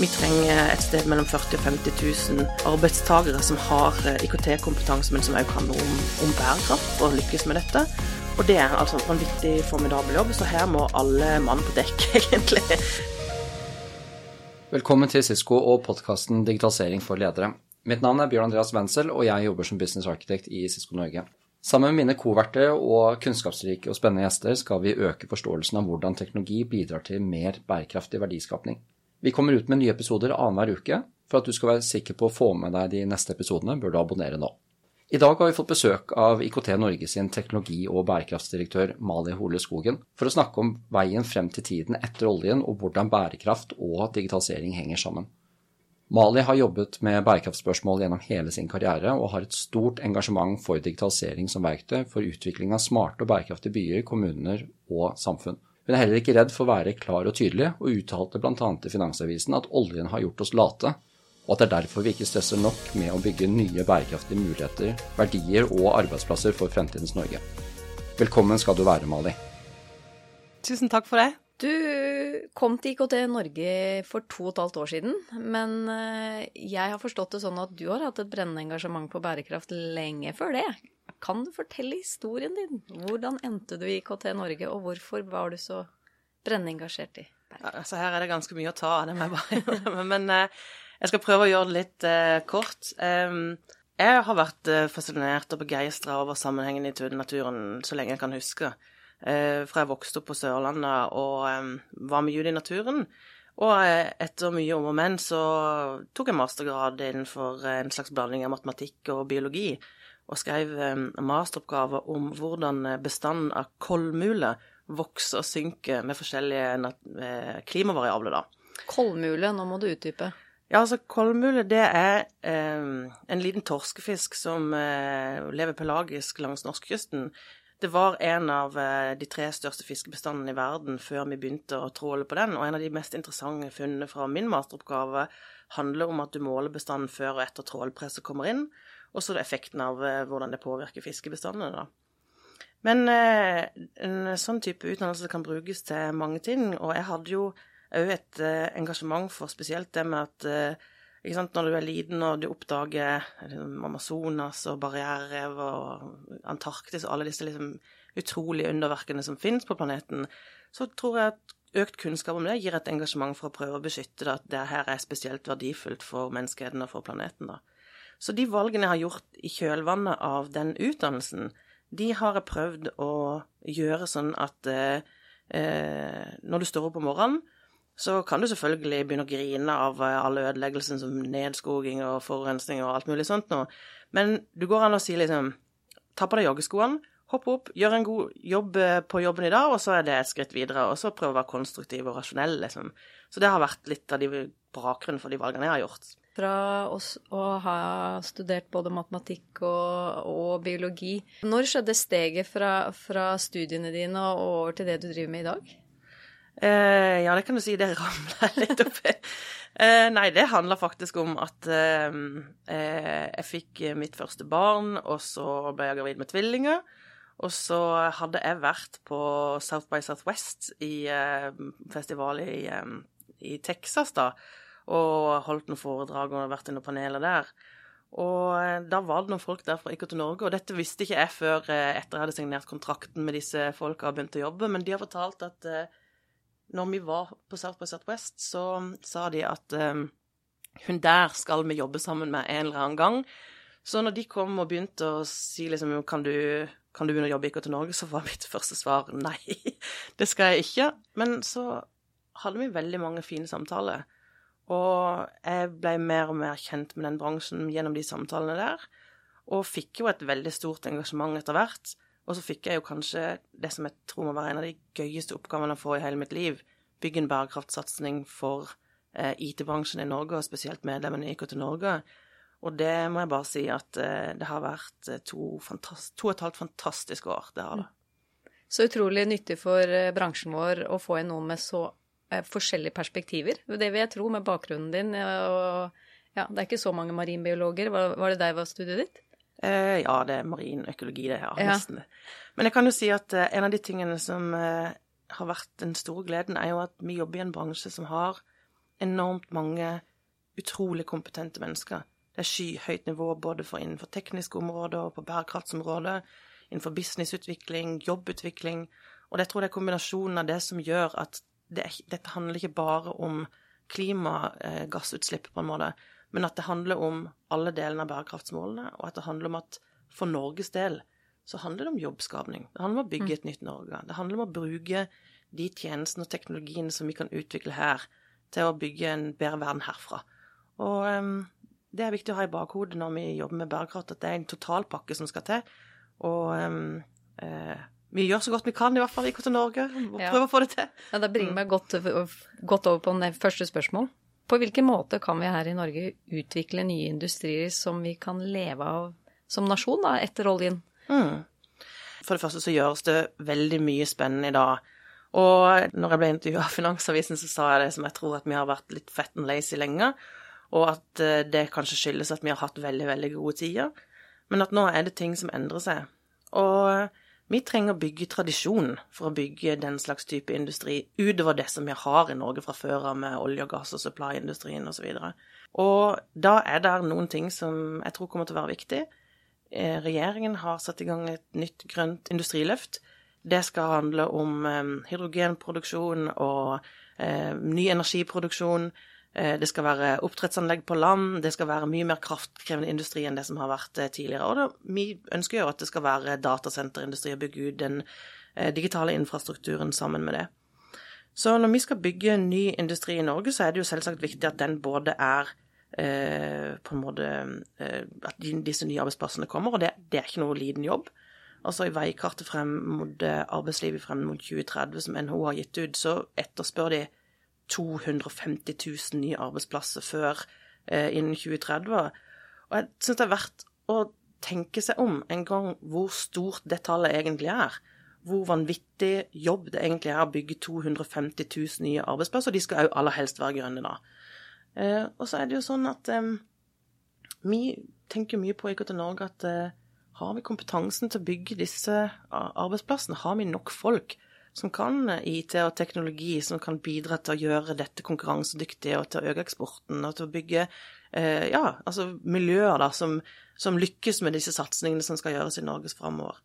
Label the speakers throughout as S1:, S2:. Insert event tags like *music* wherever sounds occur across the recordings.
S1: Vi trenger et sted mellom 40 og 50 000 arbeidstakere som har eh, IKT-kompetanse, men som òg noe om, om bærekraft og lykkes med dette. Og det er altså en viktig, formidabel jobb, så her må alle mann på dekk, *laughs* egentlig.
S2: Velkommen til Cisco og podkasten Digitalisering for ledere. Mitt navn er Bjørn Andreas Wenzel, og jeg jobber som business architect i Cisco Norge. Sammen med mine koverter og kunnskapsrike og spennende gjester skal vi øke forståelsen av hvordan teknologi bidrar til mer bærekraftig verdiskapning. Vi kommer ut med nye episoder annenhver uke. For at du skal være sikker på å få med deg de neste episodene, bør du abonnere nå. I dag har vi fått besøk av IKT Norge sin teknologi- og bærekraftsdirektør Mali Hole Skogen for å snakke om veien frem til tiden etter oljen og hvordan bærekraft og digitalisering henger sammen. Mali har jobbet med bærekraftspørsmål gjennom hele sin karriere og har et stort engasjement for digitalisering som verktøy for utvikling av smarte og bærekraftige byer, kommuner og samfunn. Hun er heller ikke redd for å være klar og tydelig, og uttalte bl.a. til Finansavisen at oljen har gjort oss late, og at det er derfor vi ikke stresser nok med å bygge nye bærekraftige muligheter, verdier og arbeidsplasser for fremtidens Norge. Velkommen skal du være, Mali.
S1: Tusen takk for det.
S3: Du kom til IKT Norge for to og et halvt år siden, men eh, jeg har forstått det sånn at du har hatt et brennende engasjement på bærekraft lenge før det. Kan du fortelle historien din? Hvordan endte du i KT Norge, og hvorfor var du så brennende engasjert i
S1: Bergen? altså Her er det ganske mye å ta av, det må jeg bare Men uh, jeg skal prøve å gjøre det litt uh, kort. Um, jeg har vært uh, fascinert og begeistra over sammenhengen i naturen så lenge jeg kan huske. fra jeg vokste opp på Sørlandet og var med ute i naturen. Og etter mye om og men så tok jeg mastergrad innenfor en slags blanding av matematikk og biologi og skrev eh, masteroppgave om hvordan eh, bestanden av kollmule vokser og synker med forskjellige eh, klimavariabler, da.
S3: Kollmule, nå må du utdype.
S1: Ja, altså kollmule det er eh, en liten torskefisk som eh, lever pelagisk langs norskekysten. Det var en av eh, de tre største fiskebestandene i verden før vi begynte å tråle på den, og en av de mest interessante funnene fra min masteroppgave handler om at du måler bestanden før og etter trålpresset kommer inn, og så effekten av eh, hvordan det påvirker fiskebestandene, da. Men eh, en sånn type utdannelse kan brukes til mange ting, og jeg hadde jo òg et eh, engasjement for spesielt det med at sant, Når du er liten og du oppdager liksom, Amazonas og barriererev og Antarktis og alle disse liksom, utrolige underverkene som finnes på planeten, så tror jeg at økt kunnskap om det gir et engasjement for å prøve å beskytte det, at det her er spesielt verdifullt for menneskeheten og for planeten. da. Så de valgene jeg har gjort i kjølvannet av den utdannelsen, de har jeg prøvd å gjøre sånn at eh, eh, når du står opp om morgenen, så kan du selvfølgelig begynne å grine av eh, alle ødeleggelsene som nedskoging og forurensning og alt mulig sånt noe, men du går an å si liksom Ta på deg joggeskoene, hopp opp, gjør en god jobb eh, på jobben i dag, og så er det et skritt videre, og så prøve å være konstruktiv og rasjonell, liksom. Så det har vært litt av de bakgrunnen for de valgene jeg har gjort
S3: fra oss å ha studert både matematikk og, og biologi. Når skjedde steget fra, fra, studiene dine og over til det du driver med i dag?
S1: Eh, ja, det kan du si. Det ramla *laughs* litt oppi. Eh, nei, det handler faktisk om at eh, eh, jeg fikk mitt første barn, og så ble jeg gravid med tvillinger. Og så hadde jeg vært på South by Southwest i eh, festival i, eh, i Texas, da og holdt noen foredrag og vært i noen paneler der. Og eh, da var det noen folk der fra IKT Norge, og dette visste ikke jeg før eh, etter jeg hadde signert kontrakten med disse folka og begynt å jobbe, men de har fortalt at eh, når vi var på South by Southwest, så sa de at hun der skal vi jobbe sammen med en eller annen gang. Så når de kom og begynte å si liksom kan du, kan du begynne å jobbe i IKT Norge, *laughs* så var mitt første svar nei, *laughs* det skal jeg ikke. Men så hadde vi veldig mange fine samtaler. Og jeg ble mer og mer kjent med den bransjen gjennom de samtalene der, og fikk jo et veldig stort engasjement etter hvert. Og så fikk jeg jo kanskje det som jeg tror må være en av de gøyeste oppgavene å få i hele mitt liv, bygge en bærekraftsatsing for eh, IT-bransjen i Norge, og spesielt medlemmene i IKT Norge. Og det må jeg bare si at eh, det har vært eh, to, to, og et halvt fantastiske år. Det har det.
S3: Så utrolig nyttig for eh, bransjen vår å få inn noe med så forskjellige perspektiver. Det vil jeg tro med bakgrunnen din. Og, ja, det er ikke så mange marinbiologer. Var, var det deg var studiet ditt?
S1: Eh, ja, det er marin økologi, det. Ja, nesten. Men jeg kan jo si at eh, en av de tingene som eh, har vært den store gleden, er jo at vi jobber i en bransje som har enormt mange utrolig kompetente mennesker. Det er skyhøyt nivå både for innenfor tekniske områder og på bærekraftsområdet, innenfor businessutvikling, jobbutvikling. Og jeg tror det er kombinasjonen av det som gjør at det er, dette handler ikke bare om klimagassutslipp, på en måte, men at det handler om alle delene av bærekraftsmålene, og at det handler om at for Norges del så handler det om jobbskapning. Det handler om å bygge et nytt Norge. Det handler om å bruke de tjenestene og teknologiene som vi kan utvikle her, til å bygge en bedre verden herfra. Og um, det er viktig å ha i bakhodet når vi jobber med bærekraft, at det er en totalpakke som skal til. Og um, eh, vi gjør så godt vi kan, i hvert fall i IKT Norge. Og prøver ja. å få det til.
S3: Ja, Det bringer meg godt, godt over på første spørsmål. På hvilken måte kan vi her i Norge utvikle nye industrier som vi kan leve av som nasjon da, etter oljen? Mm.
S1: For det første så gjøres det veldig mye spennende i dag. Og når jeg ble intervjua av Finansavisen, så sa jeg det som jeg tror at vi har vært litt fett and lazy lenge, og at eh, det kanskje skyldes at vi har hatt veldig, veldig gode tider, men at nå er det ting som endrer seg. Og vi trenger å bygge tradisjon for å bygge den slags type industri, utover det som vi har i Norge fra før av med olje og gass og supply-industrien osv. Og, og da er det noen ting som jeg tror kommer til å være viktig. Eh, regjeringen har satt i gang et nytt grønt industriløft. Det skal handle om eh, hydrogenproduksjon og eh, ny energiproduksjon. Eh, det skal være oppdrettsanlegg på land, det skal være mye mer kraftkrevende industri enn det som har vært eh, tidligere. Og det, vi ønsker jo at det skal være datasenterindustri og bygge ut den eh, digitale infrastrukturen sammen med det. Så når vi skal bygge ny industri i Norge, så er det jo selvsagt viktig at den både er på en måte At disse nye arbeidsplassene kommer, og det, det, er ikke noe liten jobb. Altså I veikartet frem mot arbeidslivet frem mot 2030 som NHO har gitt ut, så etterspør de 250 000 nye arbeidsplasser før eh, innen 2030. Og jeg syns det er verdt å tenke seg om en gang hvor stort det tallet egentlig er. Hvor vanvittig jobb det egentlig er å bygge 250 000 nye arbeidsplasser. Og de skal òg aller helst være grønne, da. Eh, og så er det jo sånn at eh, vi tenker mye på IKT Norge at eh, har vi kompetansen til å bygge disse arbeidsplassene? Har vi nok folk? Som kan IT og teknologi, som kan bidra til å gjøre dette konkurransedyktig og til å øke eksporten og til å bygge eh, ja, altså miljøer da, som, som, lykkes med disse satsingene som skal gjøres i Norge framover.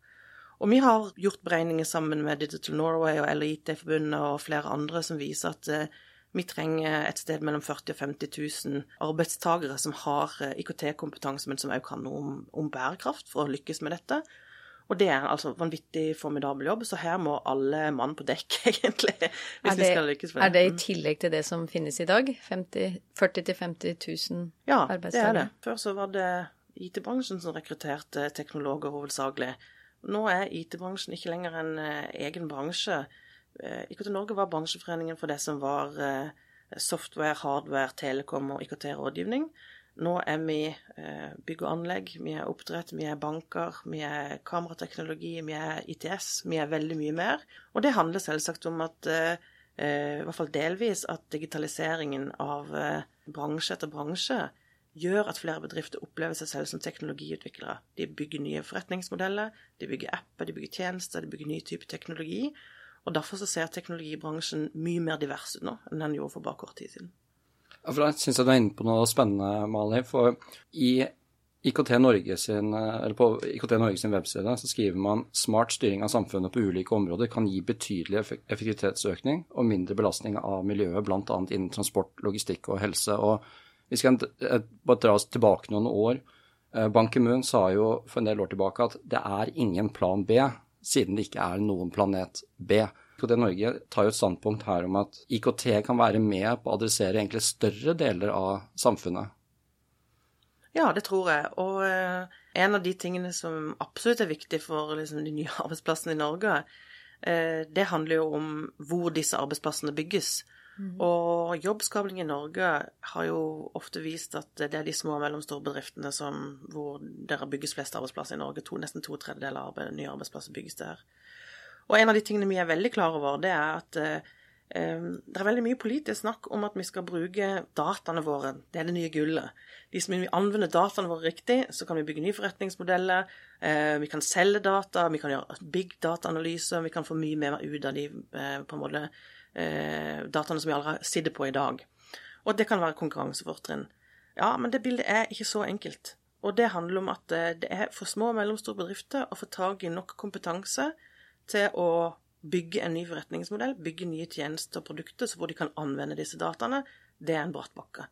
S1: Og vi har gjort beregninger sammen med Digital Norway og LIT-forbundet og flere andre som viser at eh, vi trenger et sted mellom 40 og 50 000 arbeidstakere som har eh, IKT-kompetanse, men som også kan noe om, om bærekraft for å lykkes med dette. Og det er altså vanvittig formidabel jobb, så her må alle mann på dekk, *laughs* egentlig, hvis
S3: det,
S1: vi skal lykkes
S3: med det. Er det i mm. tillegg til det som finnes i dag? 40 000-50 000 ja, arbeidstakere? Ja, det er det.
S1: Før så var det IT-bransjen som rekrutterte teknologer hovedsakelig. Nå er IT-bransjen ikke lenger en uh, egen bransje. Uh, IKT Norge var bransjeforeningen for det som var uh, software, hardware, telekom og IKT-rådgivning. Nå er vi eh, bygg og anlegg, vi er oppdrett, vi er banker, vi er kamerateknologi, vi er ITS, vi er veldig mye mer. Og det handler selvsagt om at, eh, i hvert fall delvis, at digitaliseringen av eh, bransje etter bransje gjør at flere bedrifter opplever seg selv som teknologiutviklere. De bygger nye forretningsmodeller, de bygger apper, de bygger tjenester, de bygger ny type teknologi. Og derfor så ser teknologibransjen mye mer divers ut nå enn den gjorde for bare kort tid siden.
S2: For Jeg syns du er inne på noe spennende, Mali. For i IKT Norge sin, på IKT Norge sin webside så skriver man smart styring av samfunnet på ulike områder kan gi betydelig effektivitetsøkning og mindre belastning av miljøet, bl.a. innen transport, logistikk og helse. Og vi skal bare dra oss tilbake noen år. Eh, Ban Ki-moon sa jo for en del år tilbake at det er ingen plan B, siden det ikke er noen planet B. IKT Norge tar jo et standpunkt her om at IKT kan være med på å adressere egentlig større deler av samfunnet.
S1: Ja, det tror jeg. Og uh, en av de tingene som absolutt er viktig for liksom, de nye *laughs* arbeidsplassene i Norge, uh, det handler jo om hvor disse arbeidsplassene bygges. Mm. Og jobbskaping i Norge har jo ofte vist at det er de små og mellomstore bedriftene som, hvor det bygges flest arbeidsplasser i Norge. To, nesten to tredjedeler av nye arbeidsplasser bygges der. Og en av de tingene vi er veldig klar over, det er at eh, eh, det er veldig mye politisk snakk om at vi skal bruke dataene våre. Det er det nye gullet. Hvis vi anvender dataene våre riktig, så kan vi bygge nye forretningsmodeller. Eh, vi kan selge data, vi kan gjøre big data-analyser, vi kan få mye mer ut av de på en måte, dataene som vi allerede sitter på i dag. Og det kan være konkurransefortrinn. Ja, men det bildet er ikke så enkelt. Og det handler om at eh, det er for små og mellomstore bedrifter å få tak i nok kompetanse til å bygge en ny forretningsmodell, bygge nye tjenester og produkter så hvor de kan anvende disse dataene. Det er en bratt bakke.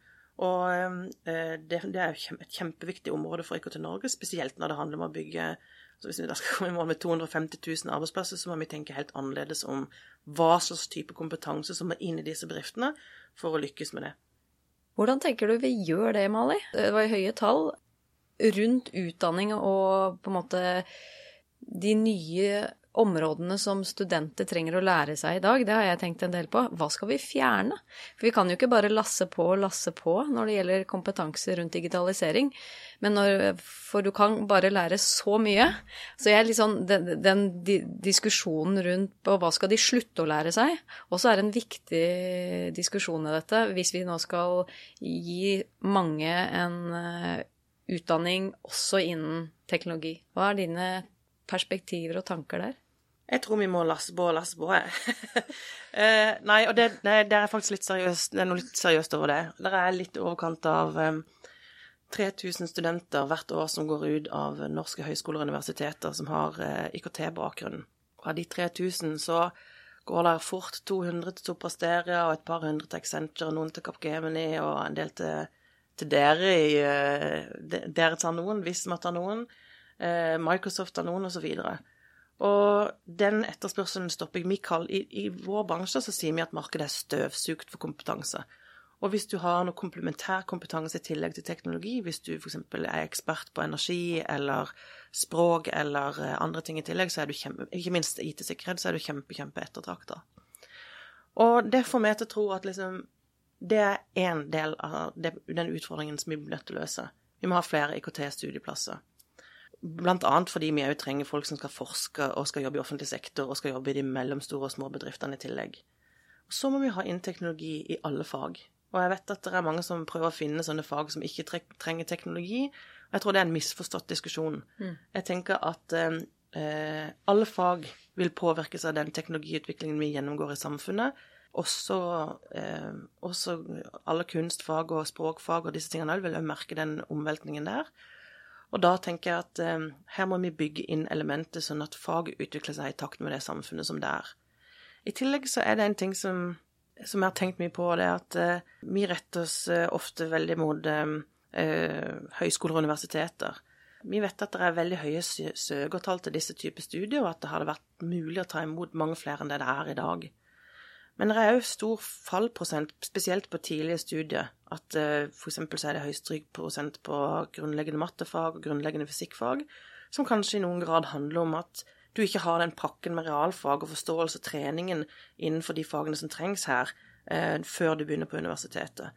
S1: Og eh, det, det, er et kjempeviktig område for IKT Norge, spesielt når det handler om å bygge så Hvis vi da skal komme i mål med 250 000 arbeidsplasser, så må vi tenke helt annerledes om hva slags type kompetanse som må inn i disse bedriftene for å lykkes med det.
S3: Hvordan tenker du vi gjør det, Mali? Det var høye tall rundt utdanning og på en måte de nye områdene som studenter trenger å lære seg i dag, det har jeg tenkt en del på. Hva skal vi fjerne? For vi kan jo ikke bare lasse på og lasse på når det gjelder kompetanse rundt digitalisering. Når, for du kan bare lære så mye. Så jeg sånn Den, den di, diskusjonen rundt på hva skal de slutte å lære seg, også er en viktig diskusjon i dette. Hvis vi nå skal gi mange en uh, utdanning også innen teknologi. Hva er dine perspektiver og tanker der?
S1: Jeg tror vi må lasse på og lasse på, *laughs* eh, nei, og det, nei, det, er faktisk litt seriøst. Det er noe litt seriøst over det. Det er litt i overkant av um, 3000 studenter hvert år som går ut av norske høyskoler og universiteter som har uh, IKT-bakgrunn. Og av de 3000 så går det fort 200 til Soprasteria og et par hundre til Accenture, noen til Capgemini og en del til, til dere i uh, Dere tar noen, Visma tar noen, uh, Microsoft tar noen, osv. Og, så og den etterspørselen stopper ikke. I, I vår bransje så sier vi at markedet er støvsugd for kompetanse. Og hvis du har noe komplementær kompetanse i tillegg til teknologi, hvis du f.eks. er ekspert på energi eller språk eller eh, andre ting i tillegg, så er du kjempe, ikke minst IT-sikkerhet, så er du kjempe, kjempe ettertrakta. Og det får meg til å tro at liksom det er én del av den utfordringen som vi blir nødt til å løse. Vi må ha flere IKT-studieplasser. Annet fordi vi òg trenger folk som skal forske og skal jobbe i offentlig sektor og skal jobbe i de mellomstore og små bedriftene i tillegg. Og så må vi ha inn teknologi i alle fag. Og jeg vet at det er mange som prøver å finne sånne fag som ikke trenger teknologi. Og jeg tror det er en misforstått diskusjon. Mm. Jeg tenker at eh, alle fag vil påvirkes av den teknologiutviklingen vi gjennomgår i samfunnet. Også, eh, også alle kunstfag og språkfag og disse tingene vil også merke den omveltningen der. Og da tenker jeg at eh, her må vi bygge inn elementer sånn at faget utvikler seg i takt med det samfunnet som det er. I tillegg så er det en ting som, som jeg har tenkt mye på, det er at eh, vi retter oss eh, ofte veldig mot eh, eh, høyskoler og universiteter. Vi vet at det er veldig høye søkertall til disse typer studier, og at det hadde vært mulig å ta imot mange flere enn det det er i dag. Men det er òg stor fallprosent, spesielt på tidlige studier. At for eh, f.eks. så er det høy strykprosent på grunnleggende mattefag og grunnleggende fysikkfag, som kanskje i noen grad handler om at du ikke har den pakken med realfag og forståelse og treningen innenfor de fagene som trengs her, eh, før du begynner på universitetet.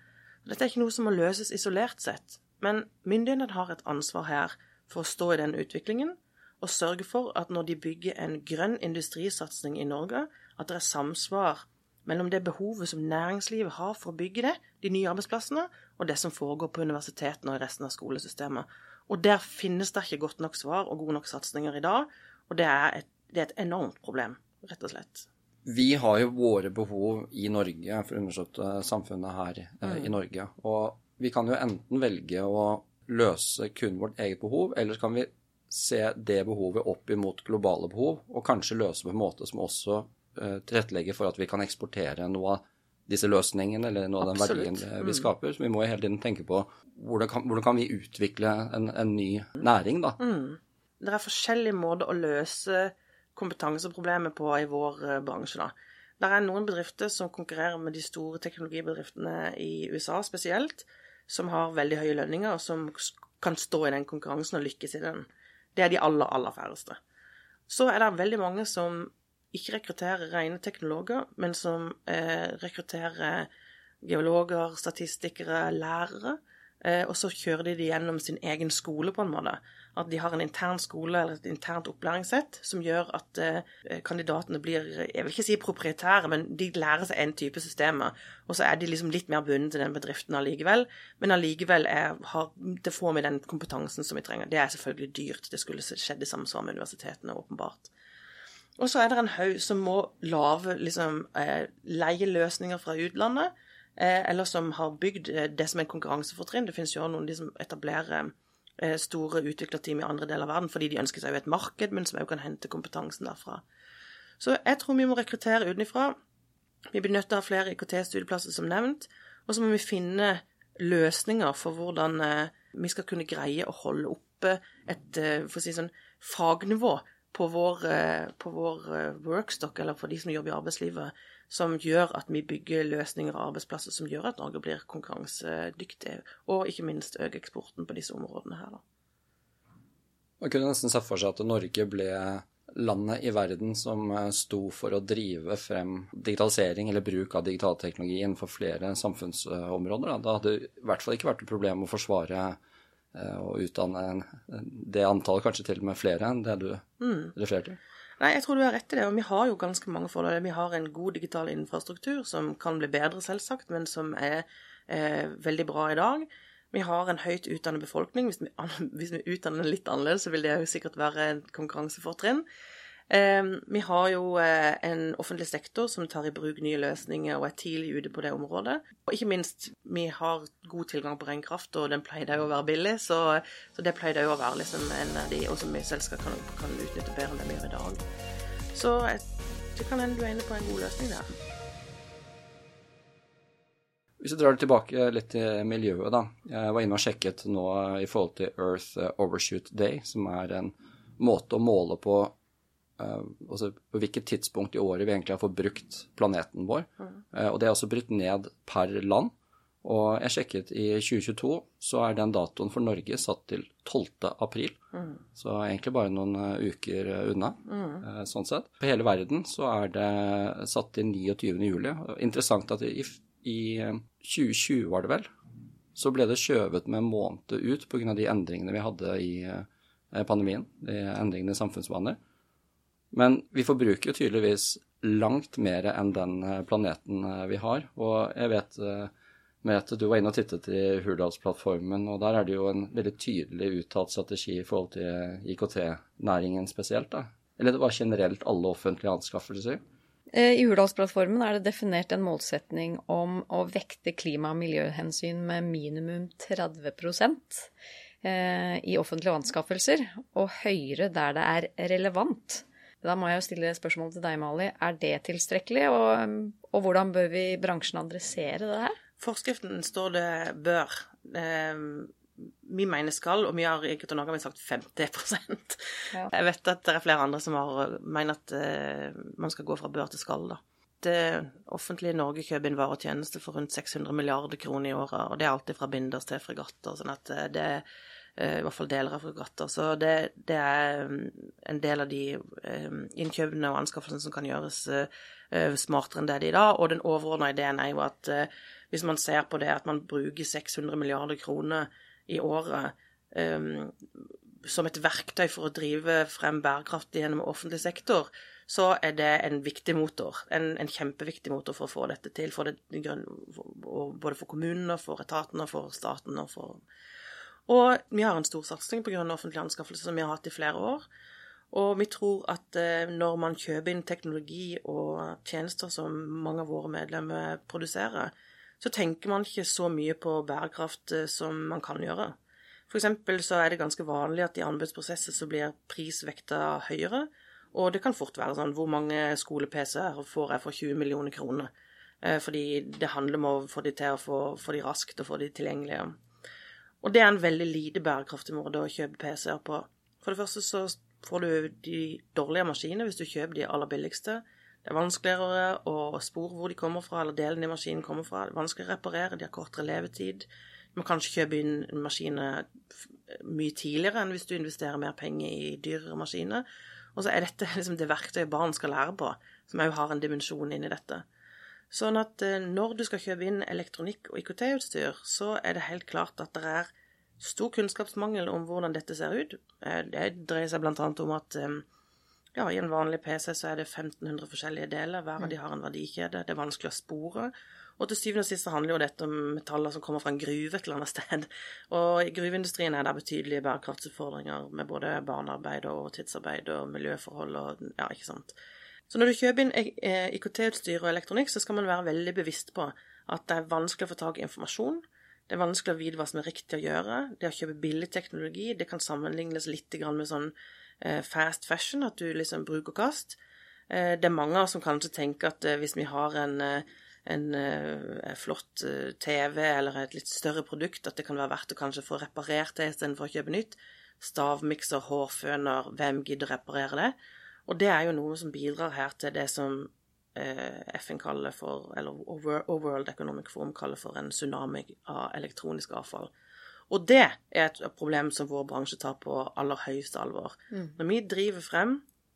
S1: Dette er ikke noe som må løses isolert sett, men myndighetene har et ansvar her for å stå i den utviklingen og sørge for at når de bygger en grønn industrisatsing i Norge, at det er samsvar mellom det behovet som næringslivet har for å bygge det, de nye arbeidsplassene, og det som foregår på universitetene og i resten av skolesystemet. Og der finnes det ikke godt nok svar og gode nok satsinger i dag, og det er, et, det er et enormt problem, rett og slett.
S2: Vi har jo våre behov i Norge for å understøtte samfunnet her eh, mm. i Norge. Og vi kan jo enten velge å løse kun vårt eget behov, eller så kan vi se det behovet opp imot globale behov, og kanskje løse på en måte som også tilrettelegge for at vi kan eksportere noe av disse løsningene eller noe av den verdien vi mm. skaper. Så vi må hele tiden tenke på hvordan kan, hvordan kan vi utvikle en, en, ny næring, da.
S1: Mm. Det er forskjellige måter å løse kompetanseproblemet på i vår uh, bransje, da. Det er noen bedrifter som konkurrerer med de store teknologibedriftene i USA spesielt, som har veldig høye lønninger, og som kan stå i den konkurransen og lykkes i den. Det er de aller, aller færreste. Så er det veldig mange som ikke rekrutterer rene teknologer, men som eh, rekrutterer geologer, statistikere, lærere. Eh, og så kjører de det gjennom sin egen skole, på en måte. At de har en intern skole eller et internt opplæringssett som gjør at eh, kandidatene blir Jeg vil ikke si proprietære, men de lærer seg en type systemer. Og så er de liksom litt mer bundet til den bedriften allikevel. Men allikevel er, har, det får vi den kompetansen som vi trenger. Det er selvfølgelig dyrt. Det skulle skjedd i samsvar med universitetene, åpenbart. Og så er det en haug som må lage liksom, leieløsninger leie løsninger fra utlandet, eh, eller som har bygd eh, det som er konkurransefortrinn. Det finnes jo noen de som etablerer eh, store utviklerteam i andre deler av verden fordi de ønsker seg jo et marked, men som òg kan hente kompetansen derfra. Så jeg tror vi må rekruttere utenfra. Vi blir nødt til å ha flere IKT-studieplasser, som nevnt. Og så må vi finne løsninger for hvordan vi skal kunne greie å holde oppe et for å si sånn, fagnivå på vår, på vår workstock, eller for de som jobber i arbeidslivet, som gjør at vi bygger løsninger og arbeidsplasser som gjør at Norge blir konkurransedyktig, og ikke minst øker eksporten på disse områdene her. Da.
S2: Man kunne nesten sett for seg at Norge ble landet i verden som eh, sto for å drive frem digitalisering eller bruk av digitalteknologi innenfor flere samfunnsområder. Da hadde det i hvert fall ikke vært et problem å forsvare eh, og utdanne det antallet, kanskje til og med flere enn det du mm. refererte til.
S1: Nei, jeg tror du har rett i det. Og vi har jo ganske mange fordeler. Vi har en god digital infrastruktur som kan bli bedre, selvsagt, men som er eh, veldig bra i dag. Vi har en høyt utdannet befolkning. Hvis vi, *laughs* hvis vi utdanner den litt annerledes, så vil det jo sikkert være en konkurransefortrinn. Ehm, vi har jo eh, en offentlig sektor som tar i bruk nye løsninger og er tidlig ute på det området. Og ikke minst, vi har god tilgang på ren kraft, og den pleide jo å være billig. Så, så det pleide jo å være liksom en av de som vi selv kan, kan, utnytte bedre enn det vi gjør i dag. Så det kan hende du er inne på en god løsning der.
S2: Hvis vi drar det tilbake litt til miljøet, da. Jeg var inne og sjekket nå i forhold til Earth Overshoot Day, som er en måte å måle på altså på hvilket tidspunkt i året vi egentlig har forbrukt planeten vår. Mm. Uh, og det er også brutt ned per land. Og jeg sjekket i 2022, så er den datoen for Norge satt til 12. april. Mm. Så egentlig bare noen uh, uker unna, mm. sånn sett. På hele verden så er det satt til 29. juli. Interessant at i, i 2020, var det vel, så ble det skjøvet med en måned ut pga. de endringene vi hadde i pandemien. De endringene i samfunnsvaner. Men vi forbruker jo tydeligvis langt mer enn den eh, planeten eh, vi har. Og jeg vet at du var inne og tittet i Hurdalsplattformen, og der er det jo en veldig tydelig uttalt strategi i forhold til IKT-næringen spesielt, da. Eller det var generelt alle offentlige anskaffelser?
S3: Eh, I Hurdalsplattformen er det definert en målsetning om å vekte klima- og miljøhensyn med minimum 30 i offentlige anskaffelser, og høyere der det er relevant. Da må jeg jo stille spørsmål til deg, Mali. Er det tilstrekkelig, og, og, hvordan bør vi bransjen adressere det her?
S1: Forskriften står det bør. Eh, vi mener skal, og vi har i Gutter Norge sagt 50 ja. Jeg vet at det er flere andre som har mener at eh, man skal gå fra bør til skal, da. Det offentlige Norge kjøper inn varer og tjenester for rundt 600 milliarder kroner i året, og det er alltid fra binders til fregatter. sånn at eh, det er I hvert fall deler av fregatter. Så det, det, er mm, en del av de eh, innkjøpene og anskaffelsene som kan gjøres eh, smartere enn det de er i dag. Og den overordna ideen er jo at hvis man ser på det at man bruker 600 milliarder kroner i året um, som et verktøy for å drive frem bærekraft gjennom offentlig sektor, så er det en viktig motor. En, en kjempeviktig motor for å få dette til. For det, både for kommunene, for etatene, for staten og for og vi har en stor satsing på grønne offentlige anskaffelser som vi har hatt i flere år. Og vi tror at eh, når man kjøper inn teknologi og tjenester som mange av våre medlemmer produserer, så tenker man ikke så mye på bærekraft eh, som man kan gjøre. For eksempel så er det ganske vanlig at i anbudsprosesser så blir prisvekta høyere. Og det kan fort være sånn hvor mange skole-PC-er får jeg for 20 millioner kroner? Eh, fordi det handler om å få de til å få, få de raskt og få de tilgjengelige. Og det er en veldig lite bærekraftig måte å kjøpe PC-er på. For det første så får du de dårlige maskinene hvis du kjøper de aller billigste. Det er vanskeligere å spore hvor de kommer fra, eller delen i maskinen kommer fra. Det er vanskeligere å reparere, de har kortere levetid. Du må kanskje kjøpe inn maskiner mye tidligere enn hvis du investerer mer penger i dyrere maskiner. Og så er dette *laughs* liksom det verktøyet barn skal lære på, som òg har en dimensjon inni dette. Sånn at eh, når du skal kjøpe inn elektronikk og IKT-utstyr, så er det helt klart at det er stor kunnskapsmangel om hvordan dette ser ut. Eh, det dreier seg bl.a. om at eh, ja, i en vanlig PC så er det 1500 forskjellige deler. Hver av de har en verdikjede. Det er vanskelig å spore. Og til syvende og sist handler jo dette om metaller som kommer fra en gruve et eller annet sted. *laughs* Og i gruveindustrien er det betydelige bærekraftsutfordringer med både barnearbeid og tidsarbeid og miljøforhold og ja, ikke sant. Så når du kjøper inn eh, IKT-utstyr og elektronikk, så skal man være veldig bevisst på at det er vanskelig å få tak i informasjon. Det er vanskelig å vite hva som er riktig å gjøre. Det å kjøpe billig teknologi det kan sammenlignes litt med sånn eh, fast fashion, at du liksom bruker kast. Eh, det er mange av oss som kanskje tenker at hvis vi har en, en, en flott TV eller et litt større produkt, at det kan være verdt å kanskje få reparert det istedenfor å kjøpe nytt. Stavmikser, hårføner, hvem gidder å reparere det? Og det er jo noe som bidrar her til det som Eh, FN kaller for, eller World Economic Forum kaller for en tsunami av elektronisk avfall. Og det er et problem som vår bransje tar på aller høyeste alvor. Mm. Når vi driver frem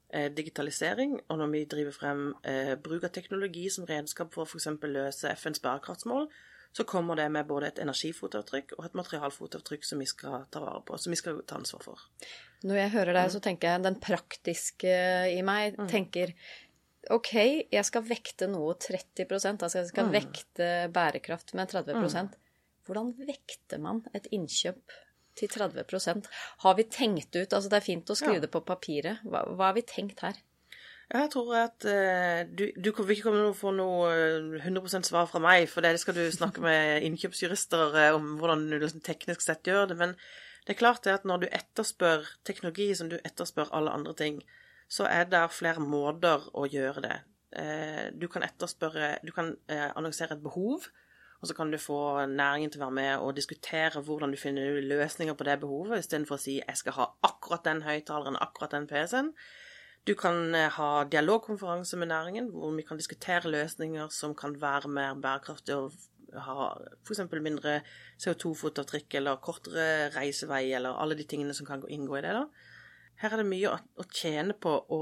S1: eh, digitalisering, og når vi driver frem eh, bruk av teknologi som redskap for f.eks. løse FNs bærekraftsmål, så kommer det med både et energifotavtrykk og et materialfotavtrykk som vi skal ta vare på, som vi skal ta ansvar for.
S3: Når jeg hører deg, mm. så tenker jeg den praktiske i meg mm. tenker OK, jeg skal vekte noe 30% altså jeg skal mm. vekte bærekraft med 30 mm. Hvordan vekter man et innkjøp til 30% Har vi tenkt ut Altså, det er fint å skrive ja. det på papiret. Hva, hva, har vi tenkt her?
S1: Jeg tror at uh, du, du vil ikke komme til å få noe 100 eh, svar fra meg, for det skal du snakke med innkjøpsjurister uh, om hvordan du liksom teknisk sett gjør det. Men det er klart det at når du etterspør teknologi som du etterspør alle andre ting, så er det flere måter å gjøre det. Eh, du kan etterspørre Du kan eh, annonsere et behov, og så kan du få næringen til å være med og diskutere hvordan du finner løsninger på det behovet, istedenfor å si 'jeg skal ha akkurat den høyttaleren, akkurat den PC-en'. Du kan eh, ha dialogkonferanse med næringen, hvor vi kan diskutere løsninger som kan være mer bærekraftige og ha f.eks. mindre CO2-fotavtrykk eller kortere reisevei eller alle de tingene som kan inngå i det. da. Her er det mye å, tjene på å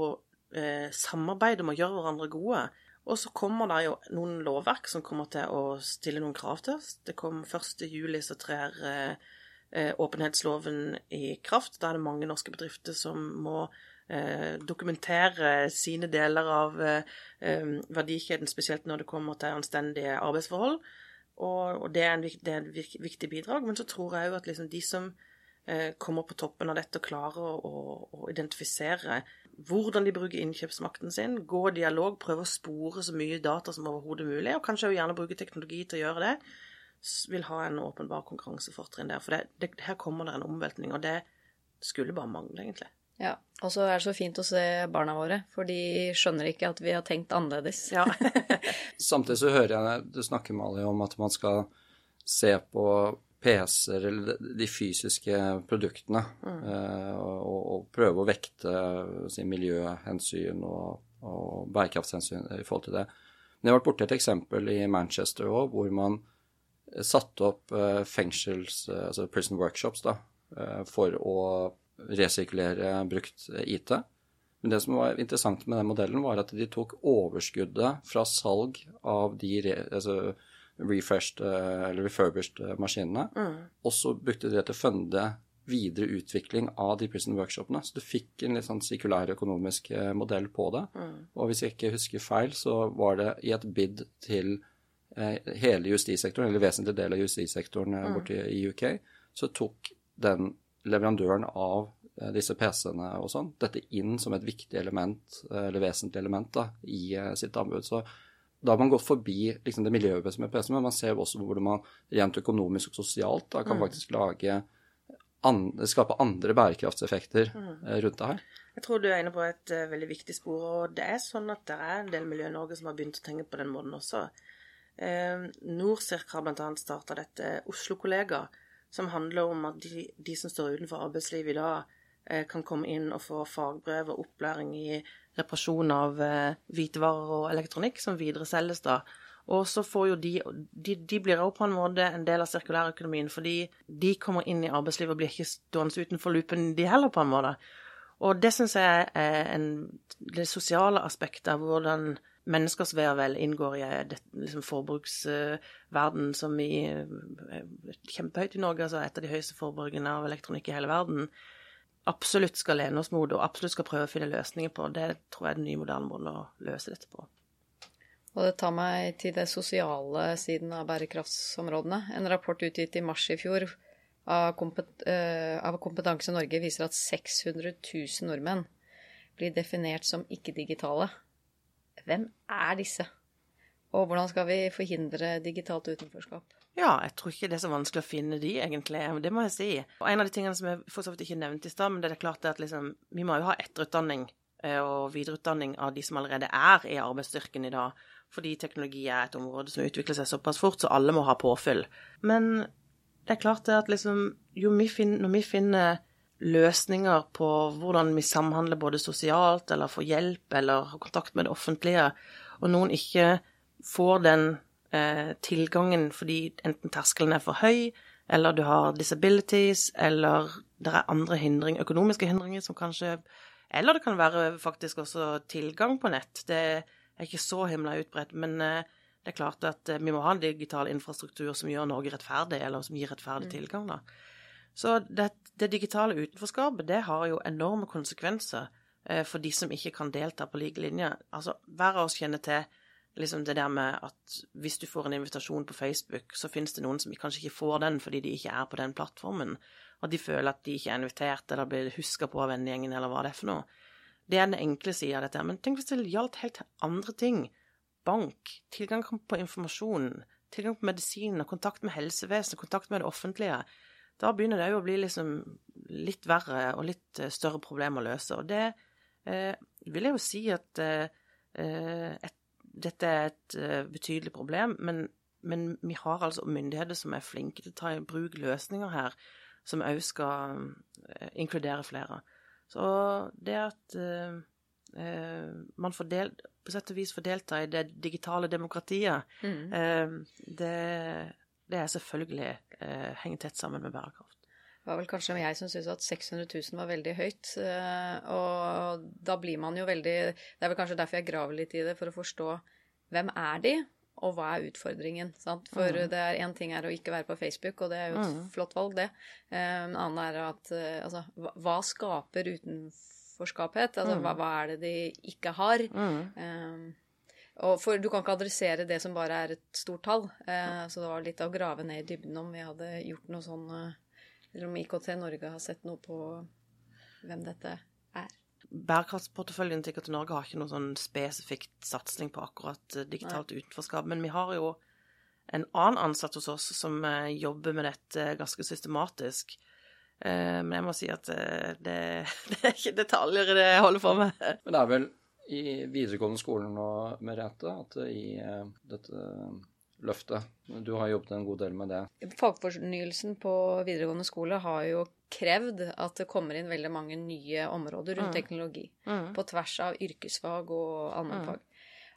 S1: eh, samarbeide om å gjøre hverandre gode. Og så kommer det jo noen lovverk som kommer til å stille noen krav til oss. Det kom 1. juli, så trer eh, eh, åpenhetsloven i kraft. Da er det mange norske bedrifter som må eh, dokumentere sine deler av eh, eh, verdikjeden, spesielt når det kommer til anstendige arbeidsforhold. Og, og det, er en, det, er et viktig bidrag. Men så tror jeg jo at liksom de som Eh, kommer på toppen av dette og klarer å, å, identifisere hvordan de bruker innkjøpsmakten sin, gå dialog, prøve å spore så mye data som overhodet mulig, og kanskje også gjerne bruke teknologi til å gjøre det, vil ha en åpenbar konkurransefortrinn der. For det, det, her kommer det en omveltning, og det skulle bare mangle, egentlig.
S3: Ja, og så er det så fint å se barna våre, for de skjønner ikke at vi har tenkt annerledes. Ja. *laughs*
S2: Samtidig så hører jeg du snakker med Ali om at man skal se på PC-er eller de fysiske produktene, mm. eh, og, og, prøve å vekte si, miljøhensyn og, og, bærekraftshensyn i forhold til det. Men jeg har vært borti et eksempel i Manchester òg, hvor man satte opp eh, fengsels, eh, altså prison workshops, da, eh, for å resirkulere brukt IT. Men det som var interessant med den modellen, var at de tok overskuddet fra salg av de altså, refreshed eh, eller refurbished maskinene. Mm. Og så brukte de det til å funde videre utvikling av de prison workshopene. Så du fikk en litt sånn sirkulær økonomisk eh, modell på det. Mm. Og hvis jeg ikke husker feil, så var det i et bid til eh, hele justissektoren, eller vesentlig del av justissektoren mm. borte i UK, så tok den leverandøren av eh, disse PC-ene og sånn, dette inn som et viktig element, eller vesentlig element, da, i eh, sitt anbud. Så da har man gått forbi liksom, det miljømessige med PC, men man ser også hvordan man rent økonomisk og sosialt da, kan mm. faktisk lage andre, skape andre bærekraftseffekter mm. Eh, rundt det her.
S1: Jeg tror du er inne på et uh, veldig viktig spor. og Det er sånn at det er en del miljø i Norge som har begynt å tenke på den måten også. Uh, Norsirk har bl.a. starta dette Oslo-kollega, som handler om at de, de, som står utenfor arbeidslivet i dag, uh, kan komme inn og få fagbrev og opplæring i reparasjon av eh, hvitevarer og elektronikk som videreselges da. Og så får jo de De, de blir jo på en måte en del av sirkulærøkonomien, fordi de kommer inn i arbeidslivet og blir ikke stående utenfor loopen, de heller, på en måte. Og det syns jeg er en, det sosiale aspektet av hvordan menneskers ve og vel inngår i det, liksom forbruksverden som i, er kjempehøyt i Norge, altså et av de høyeste forbrukene av elektronikk i hele verden absolutt skal lene oss mot og absolutt skal prøve å finne løsninger på. Det tror jeg er den nye, moderne måten å løse dette på.
S3: Og det tar meg til det sosiale siden av bærekraftsområdene. En rapport utgitt i mars i fjor av, av Kompetanse Norge viser at 600 000 nordmenn blir definert som ikke-digitale. Hvem er disse? Og hvordan skal vi forhindre digitalt utenforskap?
S1: Ja, jeg tror ikke det er så vanskelig å finne de, egentlig. Det må jeg si. Og en av de tingene som jeg for så vidt ikke nevnte i stad, men det er klart at liksom, vi må jo ha etterutdanning eh, og videreutdanning av de som allerede er i arbeidsstyrken i dag. Fordi teknologi er et område som utvikler seg såpass fort, så alle må ha påfyll. Men det er klart det at liksom vi finner, Når vi finner løsninger på hvordan vi samhandler både sosialt, eller får hjelp, eller har kontakt med det offentlige, og noen ikke får den eh, tilgangen fordi enten terskelen er for høy, eller du har disabilities, eller det er andre hindring, økonomiske hindringer som kanskje Eller det kan være faktisk også tilgang på nett. Det er ikke så himla utbredt. Men eh, det er klart at eh, vi må ha en digital infrastruktur som gjør Norge rettferdig, eller som gir rettferdig mm. tilgang, da. Så det, det, digitale utenforskapet, det har jo enorme konsekvenser eh, for de som ikke kan delta på lik linje. Altså, hver av oss kjenner til liksom det der med at hvis du får en invitasjon på Facebook, så finnes det noen som kanskje ikke får den fordi de ikke er på den plattformen, og de føler at de ikke er invitert eller blir huska på av vennegjengen eller hva det er for noe. Det er den enkle sida av dette. Men tenk hvis det gjaldt helt andre ting. Bank, tilgang på informasjon, tilgang på medisin, kontakt med helsevesenet, kontakt med det offentlige. Da begynner det jo å bli liksom litt verre og litt eh, større problem å løse. Og det eh, vil jeg jo si at eh, eh et dette er et uh, betydelig problem, men, men, vi har altså myndigheter som er flinke til å ta i bruk løsninger her, som òg skal inkludere flere. Så det at uh, man får del, på sett og vis får delta i det digitale demokratiet, mm. det, det, er selvfølgelig henger tett sammen med bærekraft.
S3: Det var vel kanskje jeg som syntes at 600 000 var veldig høyt. Eh, og da blir man jo veldig Det er vel kanskje derfor jeg graver litt i det, for å forstå hvem er de, og hva er utfordringen? Sant? For mm. det er én ting er å ikke være på Facebook, og det er jo et mm. flott valg, det. Eh, en annen er at eh, altså, hva skaper utenforskaphet? Altså mm. hva, hva, er det de ikke har? Um, og for du kan ikke adressere det som bare er et stort tall. Eh, så det var litt å grave ned i dybden om vi hadde gjort noe sånn eller om IKT Norge har sett noe på hvem dette er.
S1: Bærekraftsporteføljen til IKT Norge har ikke noe sånn spesifikt satsing på akkurat eh, digitalt Nei. utenforskap, men vi har jo en annen ansatt hos oss som eh, jobber med dette ganske systematisk. Eh, men jeg må si at det, *laughs* det er ikke detaljer i det jeg holder på med.
S2: Men det er vel i videregående skolen nå, Merete, at i dette løftet. Du har jobbet en god del med det.
S3: Fagfornyelsen på videregående skole har jo krevd at det kommer inn veldig mange nye områder rundt mm. teknologi. Mm. På tvers av yrkesfag og allmennfag. Mm.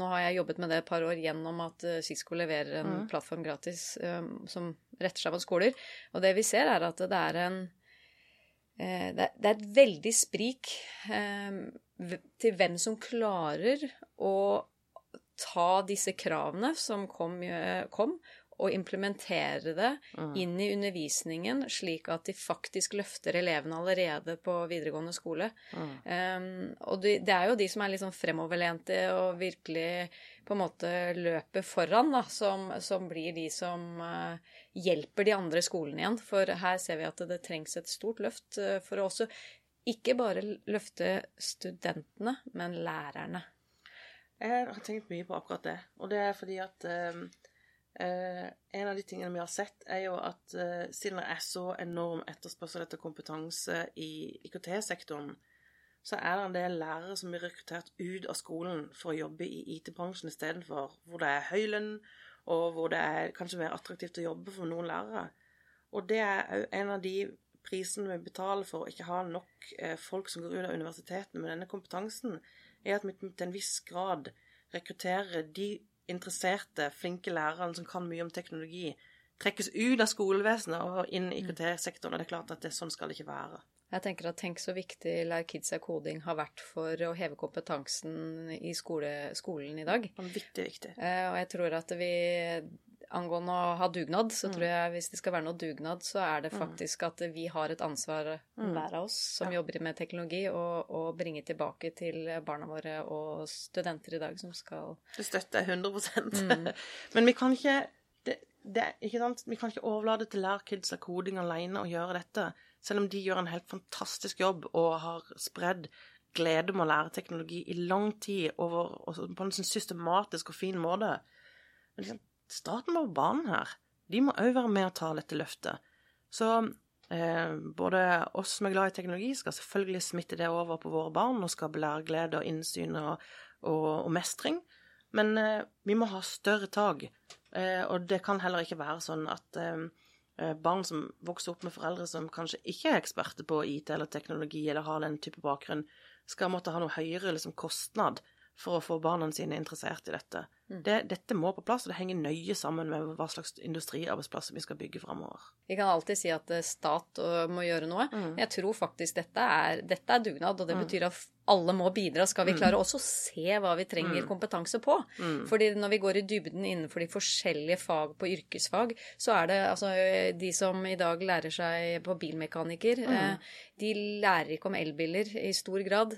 S3: Nå har jeg jobbet med det et par år gjennom at Cisco leverer en mm. plattform gratis um, som retter seg mot skoler. Og det vi ser, er at det er en uh, det, er, et veldig sprik um, til hvem som klarer å ta disse kravene som kom, eh, kom og implementere det mm. inn i undervisningen, slik at de faktisk løfter elevene allerede på videregående skole. Mm. Um, og det, det, er jo de som er litt sånn fremoverlente og virkelig på en måte løper foran, da, som, som blir de som uh, hjelper de andre skolene igjen. For her ser vi at det, det trengs et stort løft uh, for å også ikke bare løfte studentene, men lærerne.
S1: Jeg har tenkt mye på akkurat det. Og det er fordi at eh, eh, en av de tingene vi har sett, er jo at eh, siden det er så enorm etterspørsel etter kompetanse i IKT-sektoren, så er det en del lærere som blir rekruttert ut av skolen for å jobbe i IT-bransjen istedenfor, hvor det er høy lønn, og hvor det er kanskje mer attraktivt å jobbe for noen lærere. Og det er òg en av de prisene vi betaler for å ikke ha nok eh, folk som går ut av universitetene med denne kompetansen er at vi til en viss grad rekrutterer de interesserte, flinke lærerne som kan mye om teknologi, trekkes ut av skolevesenet og inn i IKT-sektoren. Og det er klart at det, sånn skal det ikke være.
S3: Jeg tenker at Tenk så viktig Lær Kidsa koding har vært for å heve kompetansen i skole, skolen i dag.
S1: Viktig, viktig.
S3: Eh, og jeg tror at vi angående å ha dugnad, så tror mm. jeg hvis det skal være noe dugnad, så er det mm. faktisk at vi har et ansvar, mm. hver av oss som ja. jobber med teknologi, å bringe tilbake til barna våre og studenter i dag som skal
S1: Du støtter 100 mm. *laughs* Men vi kan ikke det, det, ikke sant? Vi kan ikke overlate til lærkidsa koding alene å gjøre dette, selv om de gjør en helt fantastisk jobb og har spredd glede om å lære teknologi i lang tid over, på en sånn systematisk og fin måte Men liksom, staten må på banen her. De må òg være med og ta dette løftet. Så eh, både oss som er glad i teknologi, skal selvfølgelig smitte det over på våre barn og skape læreglede og innsyn og, og, og mestring. Men eh, vi må ha større tak. Eh, og det kan heller ikke være sånn at eh, eh, barn som vokser opp med foreldre som kanskje ikke er eksperter på IT eller teknologi, eller har den type bakgrunn, skal måtte ha noe høyere liksom, kostnad for å få barna sine interessert i dette.
S3: Mm.
S1: Det, dette må på plass, og det henger nøye sammen med hva slags industriarbeidsplasser vi skal bygge framover.
S3: Vi kan alltid si at eh, stat må gjøre noe.
S1: Mm.
S3: Jeg tror faktisk dette er, dette er dugnad, og det betyr at alle må bidra. Skal vi klare også å se hva vi trenger
S1: Mm.
S3: kompetanse på?
S1: Mm.
S3: Fordi når vi går i dybden innenfor de forskjellige fag på yrkesfag, så er det altså de som i dag lærer seg på bilmekaniker,
S1: Mm.
S3: de lærer ikke om elbiler i stor grad.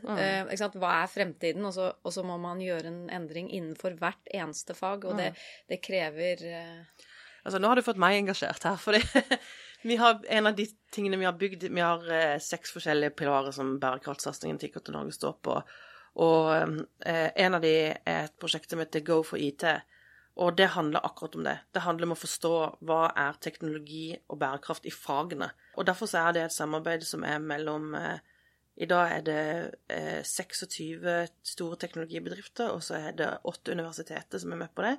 S3: Sant? Hva er fremtiden? Og så, og så må man gjøre en endring innenfor hvert eneste fag, og det, det krever eh,
S1: Altså, nå har du fått meg engasjert her, *laughs* har en av de tingene vi har bygd Vi har eh, seks forskjellige pilarer som bærekraftsatsingen til IKT Norge står på. Og eh, en av de er et prosjekt som heter Go for IT. Og det handler akkurat om det. Det handler om å forstå hva er teknologi og bærekraft i fagene. Og derfor så er det et samarbeid som er mellom eh, I dag er det eh, 26 store teknologibedrifter, og så er det åtte universiteter som er med på det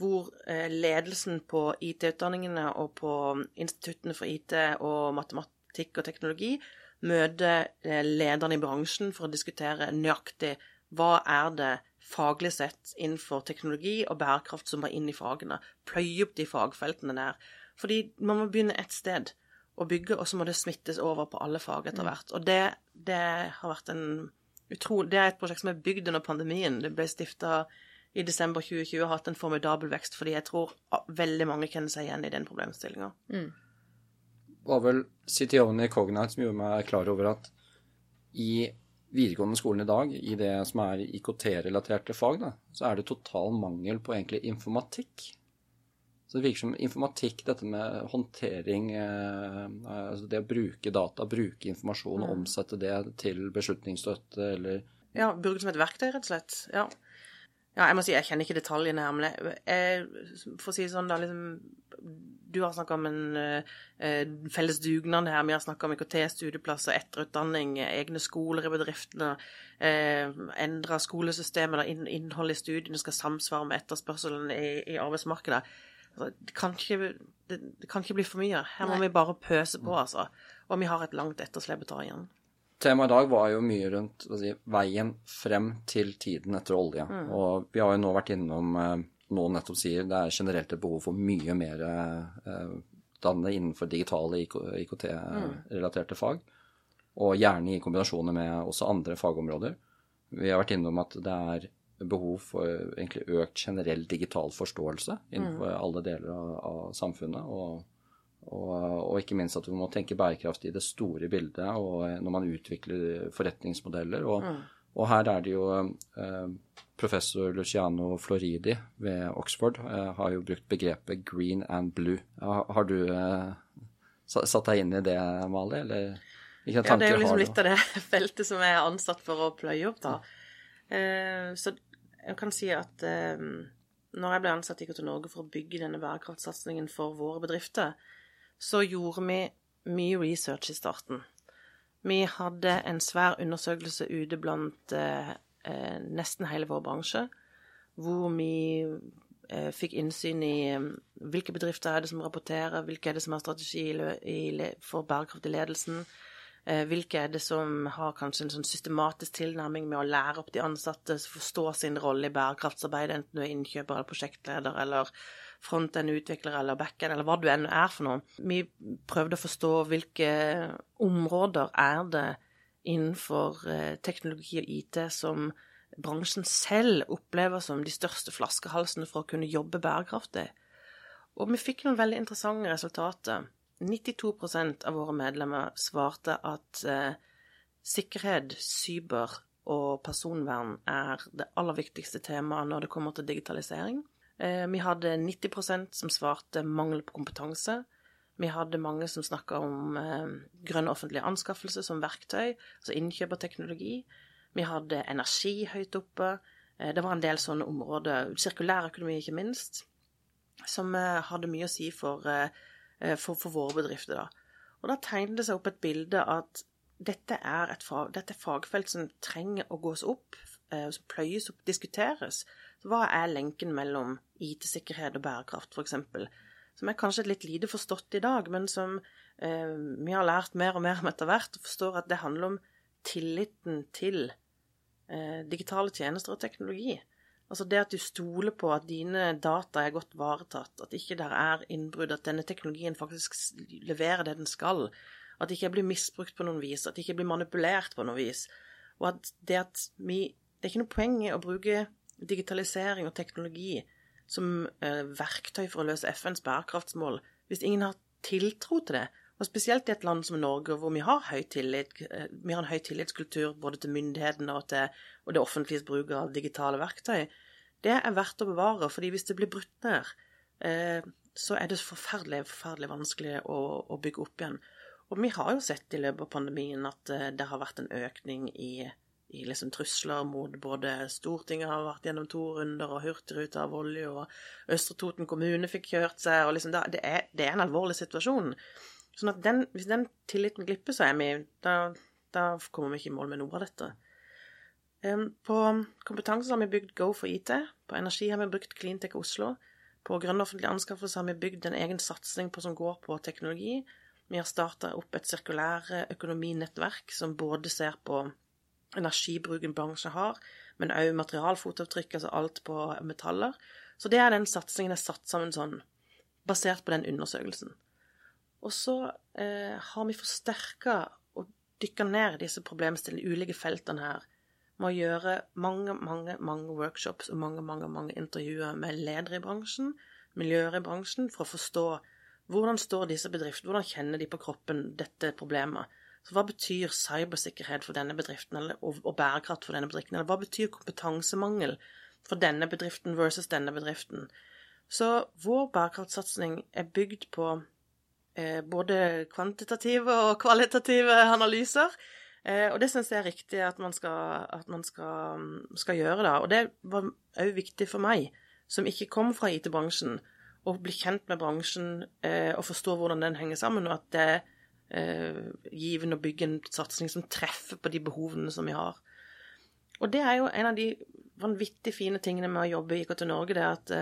S1: hvor eh, ledelsen på IT-utdanningene og på instituttene for IT og matematikk og teknologi møter eh, lederne i bransjen for å diskutere nøyaktig hva er det faglig sett innenfor teknologi og bærekraft som må inn i fagene. Pløye opp de fagfeltene der. Fordi man må begynne et sted å bygge, og så må det smittes over på alle fag etter hvert. Og det, det har vært en utrolig Det er et prosjekt som er bygd under pandemien. Det ble stifta i desember 2020 har hatt en formidabel vekst, fordi jeg tror veldig mange kjenner seg igjen i den problemstillinga.
S2: var vel CTO-en i Cognite som gjorde meg klar over at i videregående skolen i dag, i det som er IKT-relaterte fag, da, så er det total mangel på egentlig informatikk. Så det virker som informatikk, dette med håndtering, eh, altså det å bruke data, bruke informasjon og omsette det til beslutningsstøtte eller
S1: Ja, bruke det som et verktøy, rett og slett. Ja. ja, jeg må si jeg kjenner ikke detaljene her, men jeg, for å si det sånn, da liksom Du har snakka om en eh, felles dugnad her. Vi har snakka om IKT, studieplasser, etterutdanning, egne skoler i bedriftene. Eh, Endra skolesystemet, da, inn, innholdet i studiene skal samsvare med etterspørselen i, i arbeidsmarkedet. Altså, det, kan ikke, det, det kan ikke bli for mye. Her må
S3: Nei.
S1: vi bare pøse på, altså. Og vi har et langt etterslep å ta igjen.
S2: Temaet i dag var jo mye rundt si, veien frem til tiden etter olje. Og vi har jo nå vært innom eh, nå nettopp sier det er generelt et behov for mye mer eh, danne innenfor digitale IKT-relaterte fag. Og gjerne i kombinasjoner med også andre fagområder. Vi har vært innom at det er behov for egentlig økt generell digital forståelse innenfor alle deler av, av samfunnet. og og, og ikke minst at vi må tenke bærekraft i det store bildet og når man utvikler forretningsmodeller. Og, og her er det jo eh, professor Luciano Floridi ved Oxford eh, har jo brukt begrepet green and blue. Har, har du eh, satt deg inn i det, Mali, eller hvilke
S1: Ja, det er jo liksom litt av det *laughs* feltet som jeg er ansatt for å pløye opp, da. Eh, så jeg kan si at eh, når jeg ble ansatt i IKT Norge for å bygge denne bærekraftsatsingen for våre bedrifter, så gjorde vi mye research i starten. Vi hadde en svær undersøkelse ute blant eh, eh, nesten hele vår bransje, hvor vi eh, fikk innsyn i eh, hvilke bedrifter er det som rapporterer, hvilke er det som har strategi for bærekraft i ledelsen, hvilke er det som har kanskje en sånn systematisk tilnærming med å lære opp de ansatte, forstå sin rolle i bærekraftsarbeidet, enten du er innkjøper eller prosjektleder eller front-end-utvikler eller back-end, eller hva du enn er for noe. Vi prøvde å forstå hvilke områder er det innenfor eh, teknologi og IT som bransjen selv opplever som de største flaskehalsene for å kunne jobbe bærekraftig. Og vi fikk noen veldig interessante resultater. 92% av våre medlemmer svarte at eh, sikkerhet, cyber og personvern er det aller viktigste temaet når det kommer til digitalisering. Eh, vi hadde 90% som svarte mangel på kompetanse. Vi hadde mange som snakka om eh, grønn offentlig anskaffelse som verktøy, altså innkjøp av teknologi. Vi hadde energi høyt oppe. Eh, det var en del sånne områder. Sirkulær økonomi, ikke minst. som hadde mye å si for, for, for våre bedrifter. da. Og da tegner det seg opp et bilde at dette er et fag, dette er fagfelt som trenger å gås opp, eh, som pløyes opp, diskuteres. Så hva er lenken mellom IT-sikkerhet og bærekraft, f.eks.? Som er kanskje litt lite forstått i dag, men som eh, vi har lært mer og mer om etter hvert, og forstår at det handler om tilliten til eh, digitale tjenester og teknologi. Altså det at du stoler på at dine data er godt varetatt, at ikke der er innbrudd, at denne teknologien faktisk leverer det den skal. At det ikke blir misbrukt på noen vis, at det ikke blir manipulert på noe vis. Og at det at vi Det er ikke noe poeng i å bruke digitalisering og teknologi som eh, verktøy for å løse FNs bærekraftsmål hvis ingen har tiltro til det. Og spesielt i et land som Norge, hvor vi har høy tillit, eh, vi har en høy tillitskultur både til myndighetene og til og det offentliges bruk av digitale verktøy det er verdt å bevare, fordi hvis det blir brutt ned, eh, så er det forferdelig, forferdelig vanskelig å, bygge opp igjen. Og vi har jo sett i løpet av pandemien at eh, det har vært en økning i, i liksom trusler mot både Stortinget har vært gjennom to runder, og Hurtigruta av olje, og Østre Toten kommune fikk kjørt seg, og liksom det, er, det er en alvorlig situasjon. Sånn at den, hvis den tilliten glipper, så er vi da, da kommer vi ikke i mål med noe av dette. På kompetanse har vi bygd Go for IT. På energi har vi brukt Cleantech Oslo. På grønne offentlige anskaffelser har vi bygd en egen satsing på som går på teknologi. Vi har starta opp et sirkulære økonominettverk som både ser på energibruken bransjen har, men òg materialfotavtrykk, altså alt på metaller. Så det er den satsingen er satt sammen sånn, basert på den undersøkelsen. Og så eh, har vi forsterka og dykka ned disse problemstillingene, ulike feltene her, med å gjøre mange, mange, mange workshops og mange, mange, mange intervjuer med ledere i bransjen, miljøer i bransjen, for å forstå hvordan står disse bedriftene, hvordan kjenner de på kroppen dette problemet. Så hva betyr cybersikkerhet for denne bedriften, eller, og, og, bærekraft for denne bedriften? Eller hva betyr kompetansemangel for denne bedriften versus denne bedriften? Så vår bærekraftsatsing er bygd på eh, både kvantitative og kvalitative analyser. Eh, og det syns jeg er riktig at man, skal, at man skal, skal, gjøre, da. Og det var òg viktig for meg, som ikke kom fra IT-bransjen, å bli kjent med bransjen eh, og forstå hvordan den henger sammen, og at det er eh, givende å bygge en satsing som treffer på de behovene som vi har. Og det er jo en av de vanvittig fine tingene med å jobbe i IKT Norge, det er at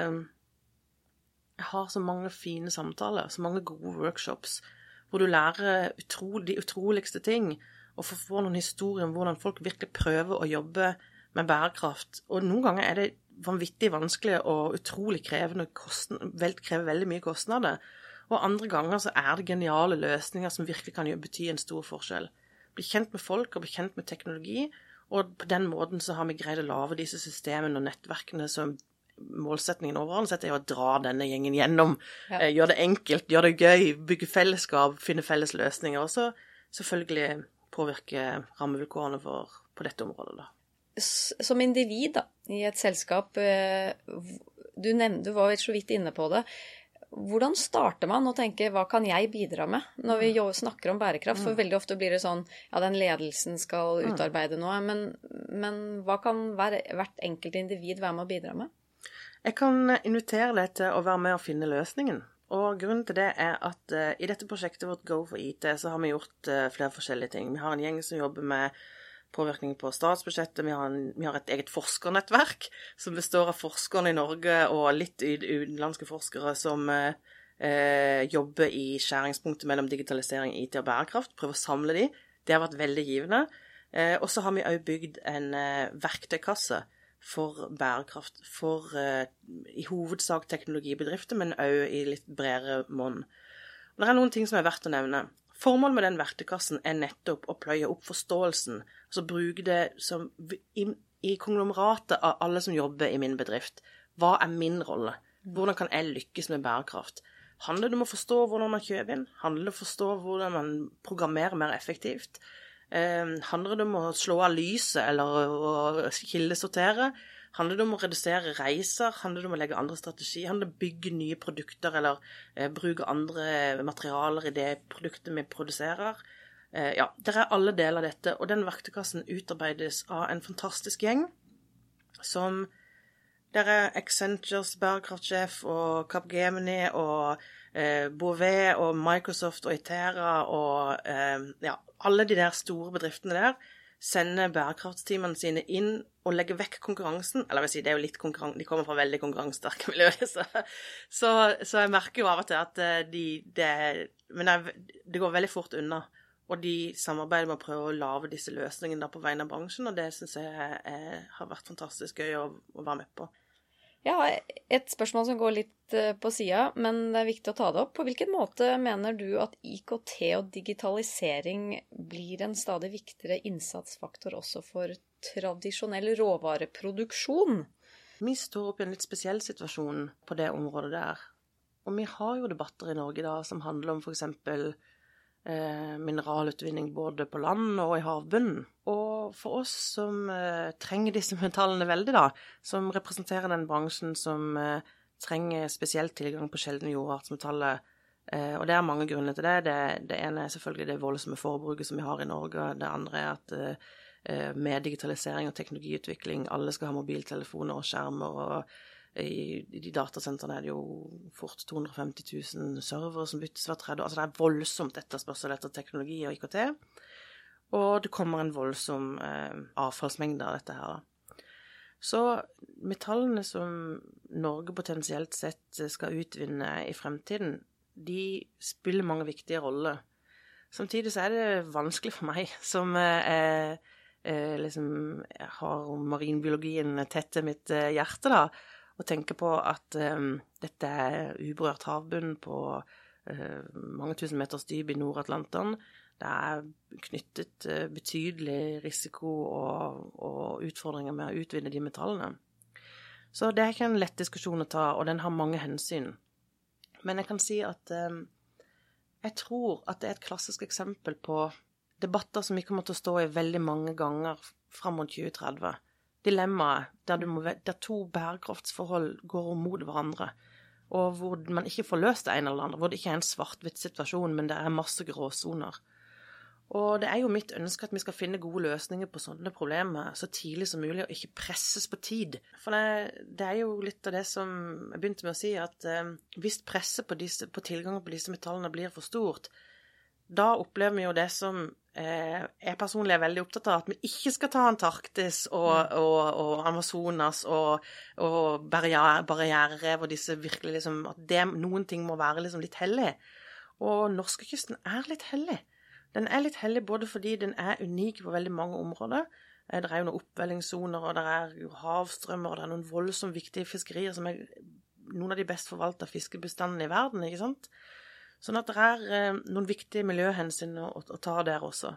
S1: jeg har så mange fine samtaler, så mange gode workshops, hvor du lærer utro, de utroligste ting og få noen historier om hvordan folk virkelig prøver å jobbe med bærekraft. Og noen ganger er det vanvittig vanskelig og utrolig krevende, vel, krever veldig mye kostnader. Og andre ganger så er det geniale løsninger som virkelig kan bety en stor forskjell. Bli kjent med folk og bli kjent med teknologi, og på den måten så har vi greid å lage disse systemene og nettverkene som målsetningen overordnet sett er å dra denne gjengen gjennom. Ja. Eh, gjøre det enkelt, gjøre det gøy, bygge fellesskap, finne felles løsninger. Og så selvfølgelig påvirke rammevilkårene for, på dette området. da.
S3: Som individ da, i et selskap, eh, du, nevnte, du var så vidt inne på det. Hvordan starter man å tenke hva kan jeg bidra med når vi mm. snakker om bærekraft? For mm. veldig ofte blir det sånn ja, den ledelsen skal mm. utarbeide noe. Men, men hva kan hver, hvert enkelt individ være med å bidra med?
S1: Jeg kan invitere deg til å være med og finne løsningen. Og grunnen til det er at uh, i dette prosjektet vårt Go for IT så har vi gjort uh, flere forskjellige ting. Vi har en gjeng som jobber med påvirkning på statsbudsjettet. Vi har, en, vi har, et eget forskernettverk som består av forskerne i Norge og litt utenlandske forskere som uh, jobber i skjæringspunktet mellom digitalisering, IT og bærekraft. Prøver å samle de. Det har vært veldig givende. og så har vi òg bygd en verktøykasse for bærekraft. For uh, i hovedsak teknologibedrifter, men òg i litt bredere monn. Det er noen ting som er verdt å nevne. Formålet med den verktøykassen er nettopp å pløye opp forståelsen. Altså bruke det som i, i konglomeratet av alle som jobber i min bedrift. Hva er min rolle? Hvordan kan jeg lykkes med bærekraft? Handler det om å forstå hvordan man kjøper inn? Handler det om å forstå hvordan man programmerer mer effektivt? Eh, handler det om å slå av lyset eller å kildesortere? Handler det om å redusere reiser? Handler det om å legge andre strategier? Handler det om å bygge nye produkter eller eh, bruke andre materialer i det produktet vi produserer? Eh, ja, det er alle deler av dette. Og den verktøykassen utarbeides av en fantastisk gjeng som Der er Accentures bærekraftsjef og Capgemini og Bouvet og Microsoft og Itera og eh, ja, alle de der store bedriftene der sender bærekraftsteamene sine inn og legger vekk konkurransen. Eller jeg vil si, det er jo litt konkurran de kommer fra veldig konkurransesterke *laughs* miljøer, så, så, så, jeg merker jo av og til at eh, de det, Men det går veldig fort unna. Og de samarbeider med å prøve å lage disse løsningene på vegne av bransjen, og det syns jeg er, har vært fantastisk gøy å, å være med på.
S3: Jeg har et spørsmål som går litt eh, på sida, men det er viktig å ta det opp. På hvilken måte mener du at IKT og digitalisering blir en stadig viktigere innsatsfaktor også for tradisjonell råvareproduksjon?
S1: Vi står oppe i en litt spesiell situasjon på det området der. Og vi har jo debatter i Norge da som handler om f.eks mineralutvinning både på land og i havbunnen. Og for oss som eh, trenger disse *laughs* metallene veldig, da, som representerer den bransjen som eh, trenger spesielt tilgang på sjeldne jordartsmetaller, eh, og det er mange grunner til det. det. det. ene er selvfølgelig det voldsomme forbruket som vi har i Norge. Det andre er at eh, eh, med digitalisering og teknologiutvikling, alle skal ha mobiltelefoner og skjermer. og i, i de datasentrene er det jo fort 250 000 servere som byttes hvert tredje. Altså det er voldsomt etterspørsel etter teknologi og IKT. Og det kommer en voldsom eh, avfallsmengde av dette her. Så metallene som Norge potensielt sett skal utvinne i fremtiden, de spiller mange viktige roller. Samtidig så er det vanskelig for meg, som eh, eh, liksom har marinbiologien tett til mitt eh, hjerte, da, og tenke på at um, dette er uberørt havbunn på uh, mange tusen meters dyp i Nord-Atlanteren. Det er knyttet uh, betydelig risiko og, og, utfordringer med å utvinne de metallene. Så det er ikke en lett diskusjon å ta, og den har mange hensyn. Men jeg kan si at um, jeg tror at det er et klassisk eksempel på debatter som vi kommer til å stå i veldig mange ganger fram mot 2030 dilemmaet der, må, der, to bærekraftsforhold går mot hverandre, og hvor man ikke får løst det ene eller det andre, hvor det ikke er en svart-hvitt-situasjon, men det er masse gråsoner. Og det er jo mitt ønske at vi skal finne gode løsninger på sånne problemer så tidlig som mulig, og ikke presses på tid. For det, det er jo litt av det som jeg begynte med å si, at eh, hvis presset på, disse, på tilgangen på disse metallene blir for stort, da opplever vi jo det som jeg personlig er veldig opptatt av, at vi ikke skal ta Antarktis og, mm. og, og Amazonas og, og barriererev og disse virkelig liksom At det, noen ting må være liksom litt hellig. Og norskekysten er litt hellig. Den er litt hellig både fordi den er unik på veldig mange områder. Eh, det er jo noen oppvellingssoner, og det er havstrømmer, og det er noen voldsomt viktige fiskerier som er noen av de best forvalta fiskebestandene i verden, ikke sant. Sånn at det er eh, noen viktige miljøhensyn å, å, ta der også.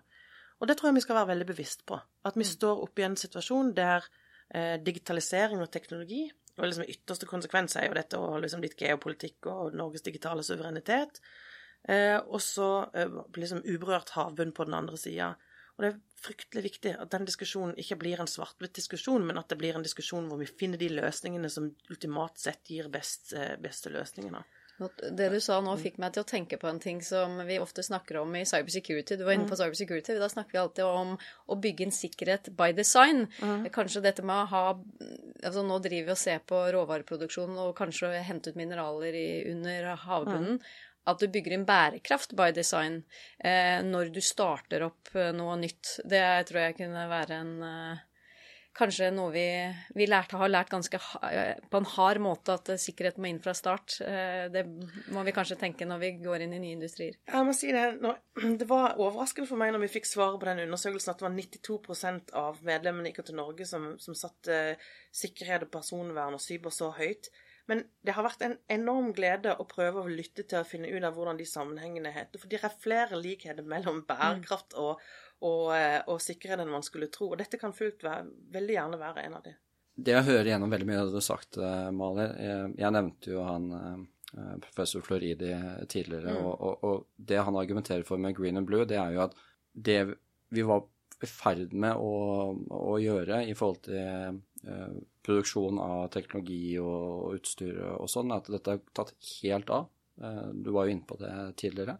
S1: Og det tror jeg vi skal være veldig bevisst på. At vi mm. står oppe i en situasjon der eh, digitalisering og teknologi og liksom ytterste konsekvens er jo dette og liksom litt geopolitikk og Norges digitale suverenitet. Eh, og så eh, liksom uberørt havbunn på den andre sida. Og det er fryktelig viktig at den diskusjonen ikke blir en svart-hvitt diskusjon, men at det blir en diskusjon hvor vi finner de løsningene som ultimat sett gir best, eh, beste løsningene.
S3: Det du sa nå, fikk meg til å tenke på en ting som vi ofte snakker om i cybersecurity. Du var inne på mm. cybersecurity. Da snakker vi alltid om å bygge en sikkerhet by design. Mm. Kanskje dette med å ha altså Nå driver vi og ser på råvareproduksjon og kanskje hente ut mineraler i, under havbunnen. Mm. At du bygger inn bærekraft by design eh, når du starter opp eh, noe nytt. Det tror jeg kunne være en eh, kanskje noe vi, vi lærte, har lært ganske på en hard måte, at sikkerhet må inn fra start. Eh, det må vi kanskje tenke når vi går inn i nye industrier.
S1: Jeg må si Det *clears throat* det var overraskende for meg når vi fikk svaret på den undersøkelsen at det var 92% av medlemmene i IKT Norge som, som satte sikkerhet og personvern og cyber så høyt. Men det har vært en enorm glede å prøve å lytte til å finne ut av hvordan de sammenhengene heter. For det er flere likheter mellom bærekraft og, og, eh, og sikrere enn man skulle tro. Og dette kan fullt være, veldig gjerne være en av de.
S2: Det jeg hører gjennom veldig mye av det du har sagt, eh, Maler Jeg, jeg nevnte jo han eh, professor Floridi tidligere, mm. og, og, og, det han argumenterer for med green and blue, det er jo at det vi var i ferd med å, å gjøre i forhold til eh, produksjon av teknologi og, utstyr og sånn, at dette har tatt helt av. Eh, du var jo inne på det tidligere.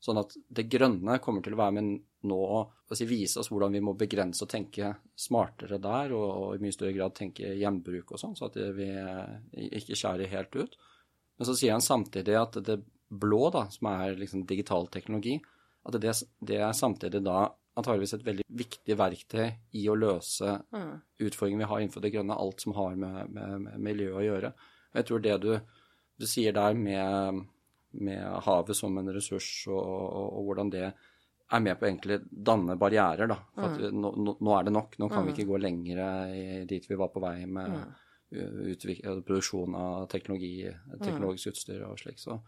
S2: Sånn at det grønne kommer til å være med nå og si, vise oss hvordan vi må begrense og tenke smartere der, og, og i mye større grad tenke gjenbruk og sånn, så at vi ikke skjærer helt ut. Men så sier han samtidig at det blå, da, som er liksom digital teknologi, at det, det er samtidig da antageligvis et veldig viktig verktøy i å løse mm. utfordringene vi har innenfor det grønne, alt som har med, med, med miljø å gjøre. Og jeg tror det du, du sier der med med havet som en ressurs, og, og, og, hvordan det er med på egentlig danne barrierer. da. For mm. nå, nå, er det nok. Nå kan mm. vi ikke gå lenger dit vi var på vei med mm. produksjon av teknologi, teknologisk utstyr og slik. Så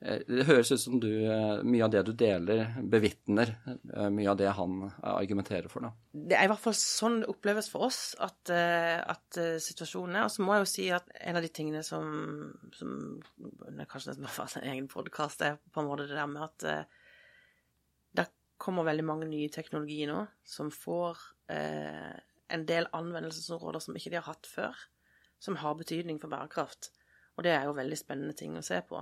S2: det høres ut som du, eh, mye av det du deler, bevitner eh, mye av det han argumenterer for. da.
S1: Det er i hvert fall sånn det oppleves for oss at, at situasjonen er. Og så må jeg jo si at en av de tingene som, som Kanskje nesten var en egen podkast, er på en måte det der med at det kommer veldig mange nye teknologier nå som får eh, en del anvendelsesområder som ikke de har hatt før, som har betydning for bærekraft. Og det er jo veldig spennende ting å se på.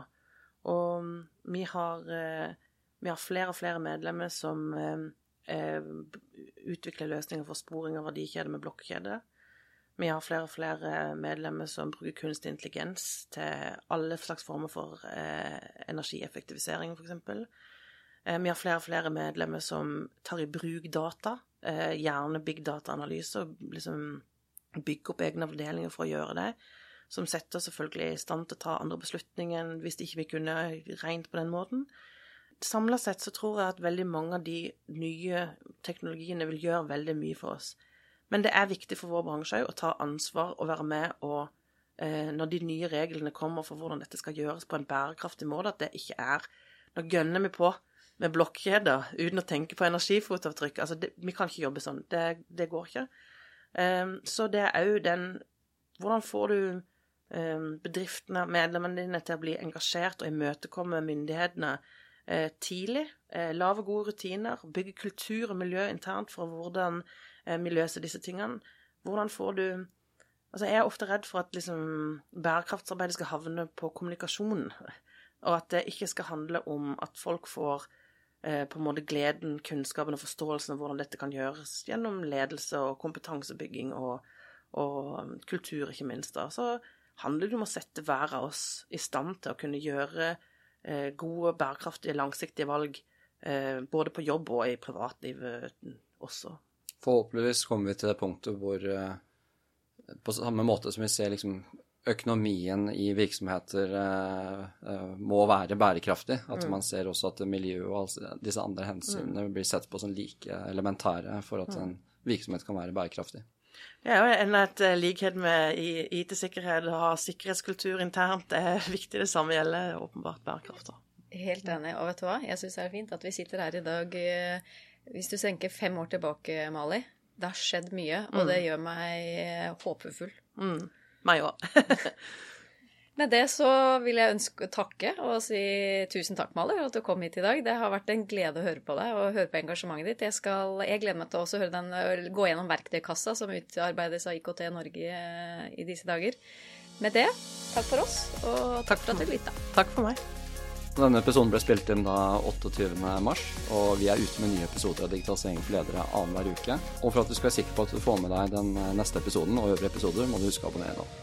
S1: Og vi har, eh, vi har flere og flere medlemmer som eh, utvikler løsninger for sporing av verdikjede med blokkjede. Vi har flere og flere medlemmer som bruker kunstig intelligens til alle slags former for eh, energieffektivisering, f.eks. Eh, vi har flere og flere medlemmer som tar i bruk data, eh, gjerne big data-analyse, og liksom bygger opp egne avdelinger for å gjøre det. Som setter oss selvfølgelig i stand til å ta andre beslutninger hvis ikke vi kunne regnet på den måten. Samla sett så tror jeg at veldig mange av de nye teknologiene vil gjøre veldig mye for oss. Men det er viktig for vår bransje å ta ansvar og være med og eh, når de nye reglene kommer for hvordan dette skal gjøres på en bærekraftig måte, at det ikke er Nå gønner vi på med blokkjeder uten å tenke på energifotavtrykk. Altså, det, vi kan ikke jobbe sånn. Det, det går ikke. Um, så det er òg den Hvordan får du bedriftene, medlemmene dine, til å bli engasjert og imøtekomme myndighetene uh, tidlig? Lave lage gode rutiner, bygge kultur og miljø internt for hvordan vi løser disse tingene. Hvordan får du Altså, jeg er ofte redd for at liksom, bærekraftsarbeidet skal havne på kommunikasjon, og at det ikke skal handle om at folk får Eh, på en måte gleden, kunnskapen og forståelsen av hvordan dette kan gjøres gjennom ledelse og kompetansebygging og, og kultur, ikke minst. da. Så handler det om å sette hver av oss i stand til å kunne gjøre eh, gode, bærekraftige, langsiktige valg, eh, både på jobb og i privatlivet også.
S2: Forhåpentligvis kommer vi til det punktet hvor eh, på samme måte som vi ser liksom økonomien i virksomheter eh, eh, må være bærekraftig. At mm. man ser også at miljø og altså disse andre hensynene mm. blir sett på som like elementære for at mm. en virksomhet kan være bærekraftig.
S1: Det er jo en et eh, likhet med IT-sikkerhet. Å ha sikkerhetskultur internt er *laughs* viktig. Det samme gjelder åpenbart bærekraft.
S3: Helt enig. Og vet du hva, jeg syns det er fint at vi sitter her i dag. Hvis du senker fem år tilbake, Mali, det har skjedd mye, og mm. det gjør meg håpefull.
S1: Mm. Meg òg. *laughs*
S3: Med det så vil jeg ønske å takke og si tusen takk, Maler, at du kom hit i dag. Det har vært en glede å høre på deg og høre på engasjementet ditt. Jeg, skal, jeg gleder meg til å den, gå gjennom verktøykassa som utarbeides av IKT Norge i disse dager. Med det, takk for oss, og takk, takk for at du lytta.
S1: Takk for meg.
S2: Denne episoden ble spilt inn da 28. mars, og vi er ute med nye episoder av Digitalisering for ledere annenhver uke. Og for at du skal være sikker på at du får med deg den neste episoden og øvrige episoder, må du huske å abonnere nå.